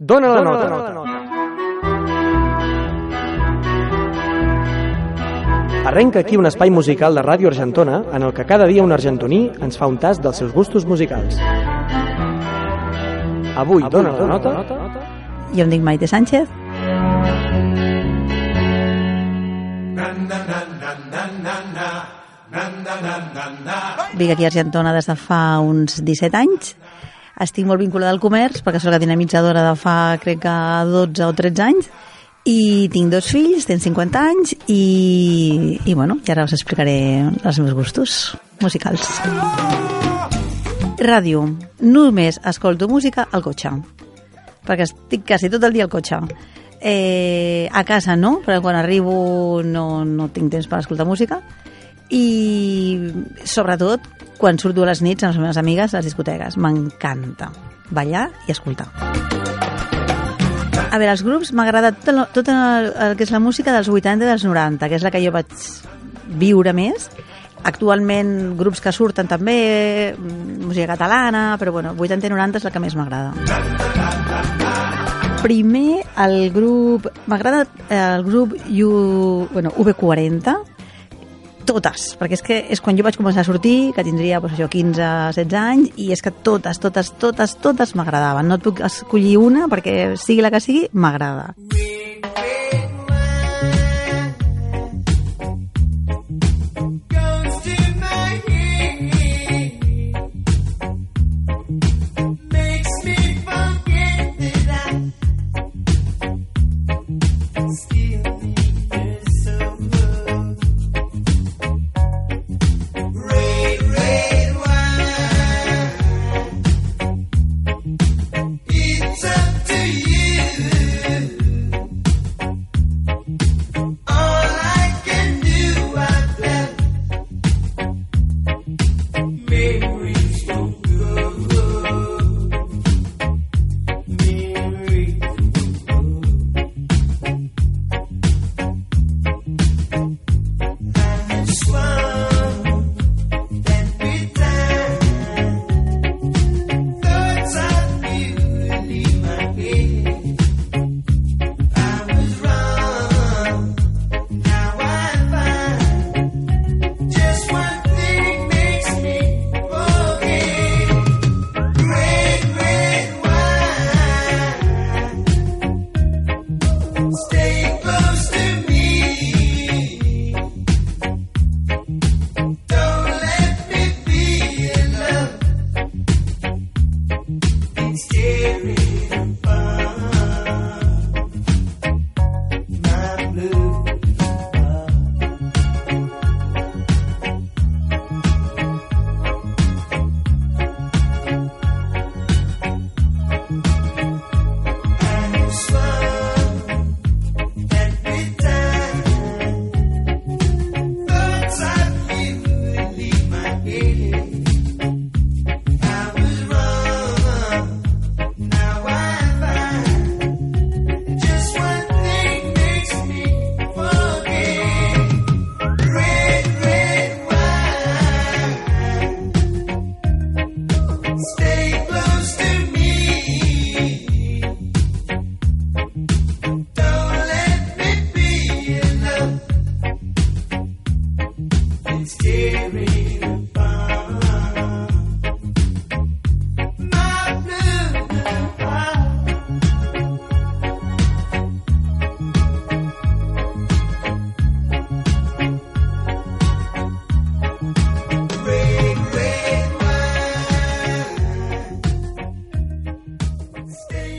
Dóna la nota. Arrenca aquí un espai musical de Ràdio Argentona en el que cada dia un argentoní ens fa un tast dels seus gustos musicals. Avui, dóna la nota... Jo em dic Maite Sánchez. Vic aquí a Argentona des de fa uns 17 anys. Estic molt vinculada al comerç perquè soc la dinamitzadora de fa, crec que 12 o 13 anys i tinc dos fills, tenen 50 anys i, i bueno, i ara us explicaré els meus gustos musicals. Ràdio. Només escolto música al cotxe perquè estic quasi tot el dia al cotxe. Eh, a casa no, perquè quan arribo no, no tinc temps per escoltar música i sobretot quan surto a les nits amb les meves amigues a les discoteques. M'encanta ballar i escoltar. A veure, els grups m'agrada tot, el, tot el, el que és la música dels 80 i dels 90, que és la que jo vaig viure més. Actualment grups que surten també, mm, música catalana, però bueno, 80 i 90 és la que més m'agrada. Primer el grup, m'agrada el grup U, bueno, V40, totes, perquè és que és quan jo vaig començar a sortir, que tindria doncs, això, 15-16 anys, i és que totes, totes, totes, totes m'agradaven. No et puc escollir una, perquè sigui la que sigui, m'agrada.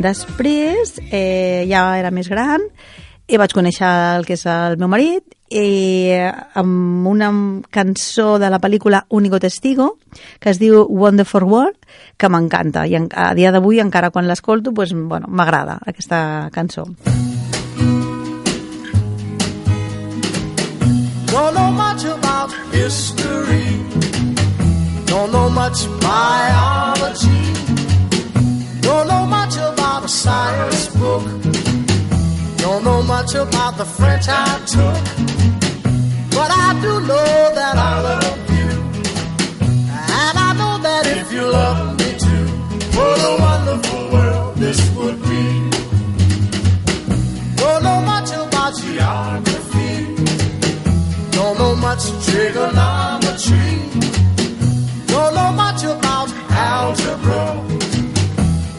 Després, eh, ja era més gran, i vaig conèixer el que és el meu marit i amb una cançó de la pel·lícula Único Testigo que es diu Wonderful World que m'encanta. I a dia d'avui encara quan l'escolto pues, bueno, m'agrada aquesta cançó. Don't know much about history. Don't know much biology much about the French I took, but I do know that I love you. And I know that if you love me too, what a wonderful world this would be. Don't know much about geography, don't know much trigonometry, don't know much about algebra,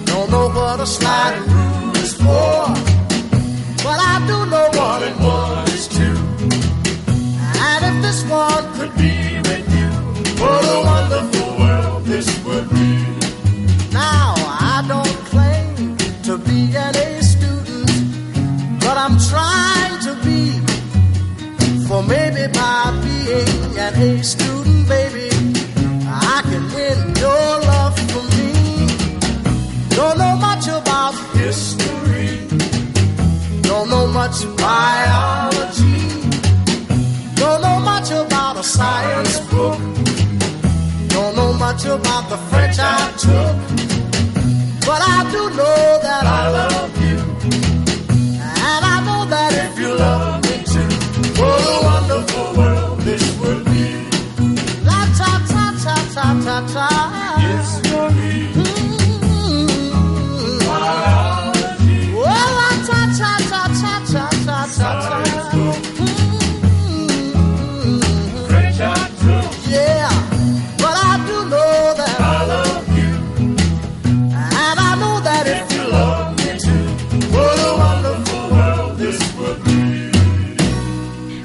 don't know what a slide student, baby, I can win your love for me. Don't know much about history, don't know much biology, don't know much about a science book, don't know much about the French I took,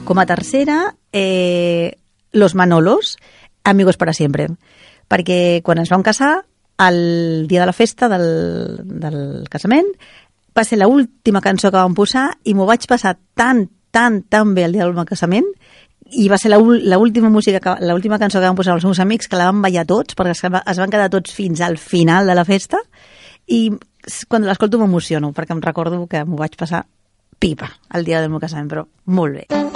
Com a tercera, eh, Los Manolos, Amigos para siempre. Perquè quan ens vam casar, el dia de la festa del, del casament, va ser la última cançó que vam posar i m'ho vaig passar tan, tan, tan bé el dia del meu casament i va ser la ul- la última música que, la última cançó que vam posar els meus amics que la van ballar tots perquè es, va- es van quedar tots fins al final de la festa i quan l'escolto m'emociono perquè em recordo que m'ho vaig passar pipa el dia del meu casament, però molt bé.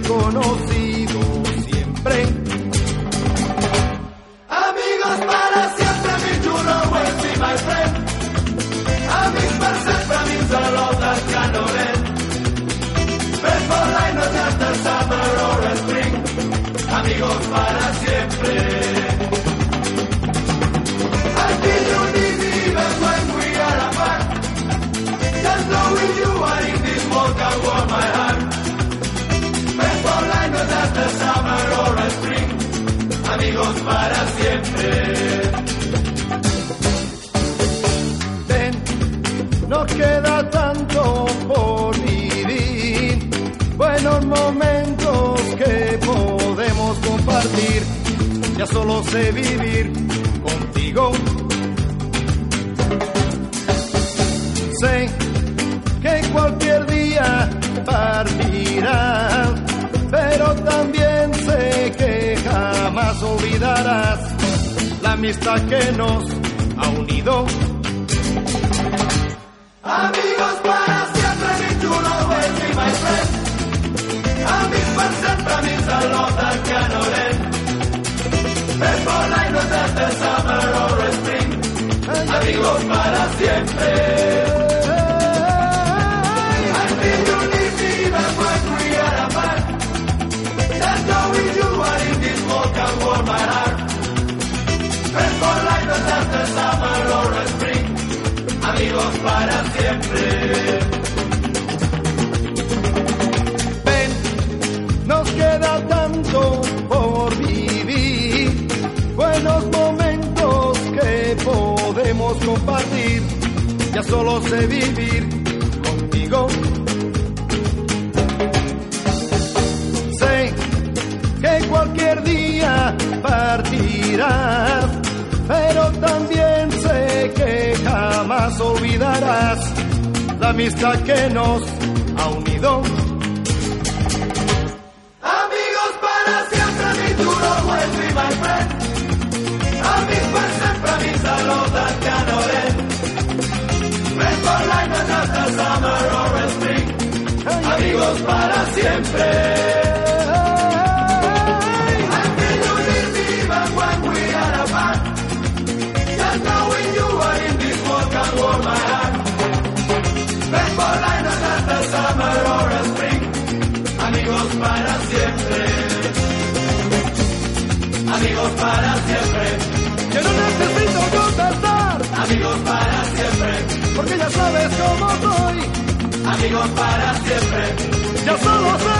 conocido siempre. Nos queda tanto por vivir, buenos momentos que podemos compartir. Ya solo sé vivir contigo. Sé que cualquier día partirás, pero también sé que jamás olvidarás la amistad que nos ha unido. Amigos para siempre, mi chulo will be my friend. Amigos para siempre means I love that cannot end. Before I know that the summer or spring. Amigos para siempre. Ya solo sé vivir contigo. Sé que cualquier día partirás, pero también sé que jamás olvidarás la amistad que nos ha unido. amigos para siempre. Ya somos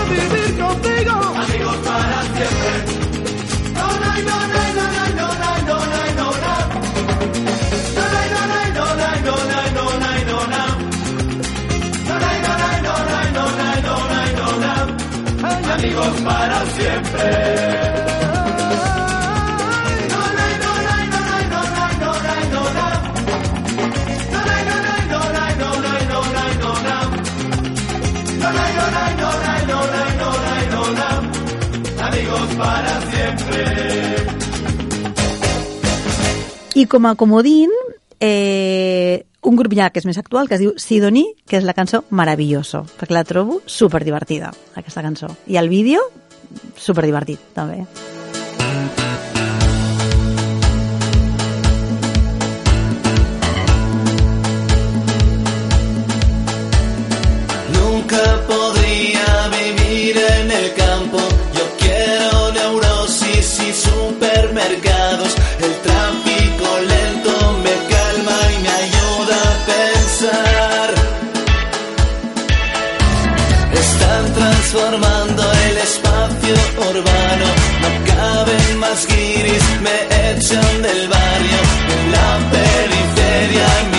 para siempre. I com a comodín, eh, un grup ja que és més actual, que es diu Sidoní, que és la cançó Maravilloso, perquè la trobo superdivertida, aquesta cançó. I el vídeo, superdivertit, també. el tráfico lento me calma y me ayuda a pensar. Están transformando el espacio urbano, no caben más guiris, me echan del barrio, en la periferia.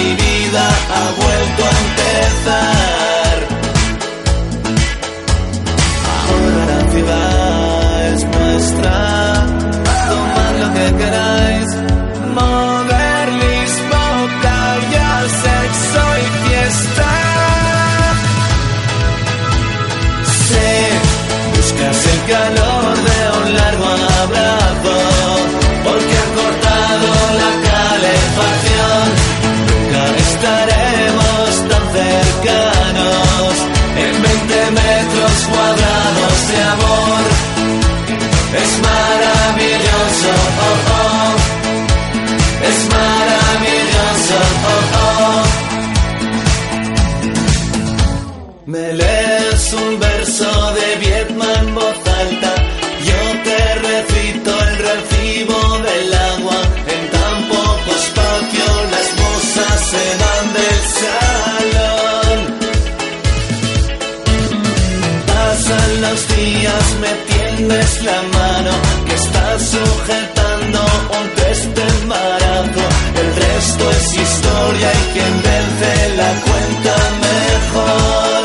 historia y quien vence la cuenta mejor.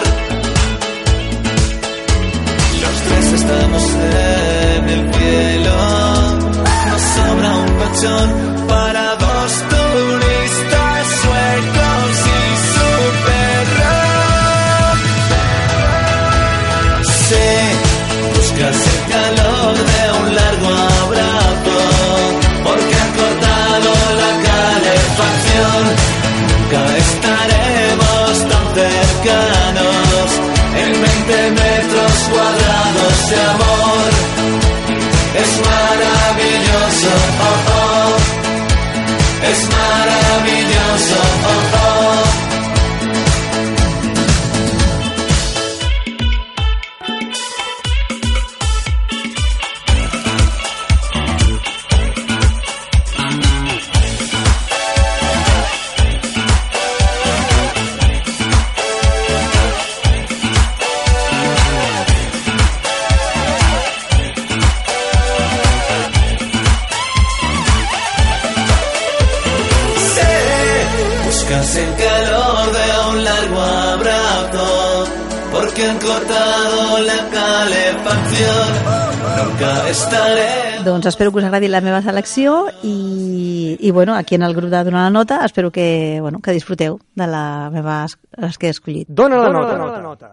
Los tres estamos en el cielo, nos sobra un pachón. es maravilloso. Oh, oh. han cortado la calefacción, nunca estaré... Doncs espero que us agradi la meva selecció i, i bueno, aquí en el grup de Donar la Nota espero que, bueno, que disfruteu de la meva les que he escollit. Dona la, Dona nota. La nota.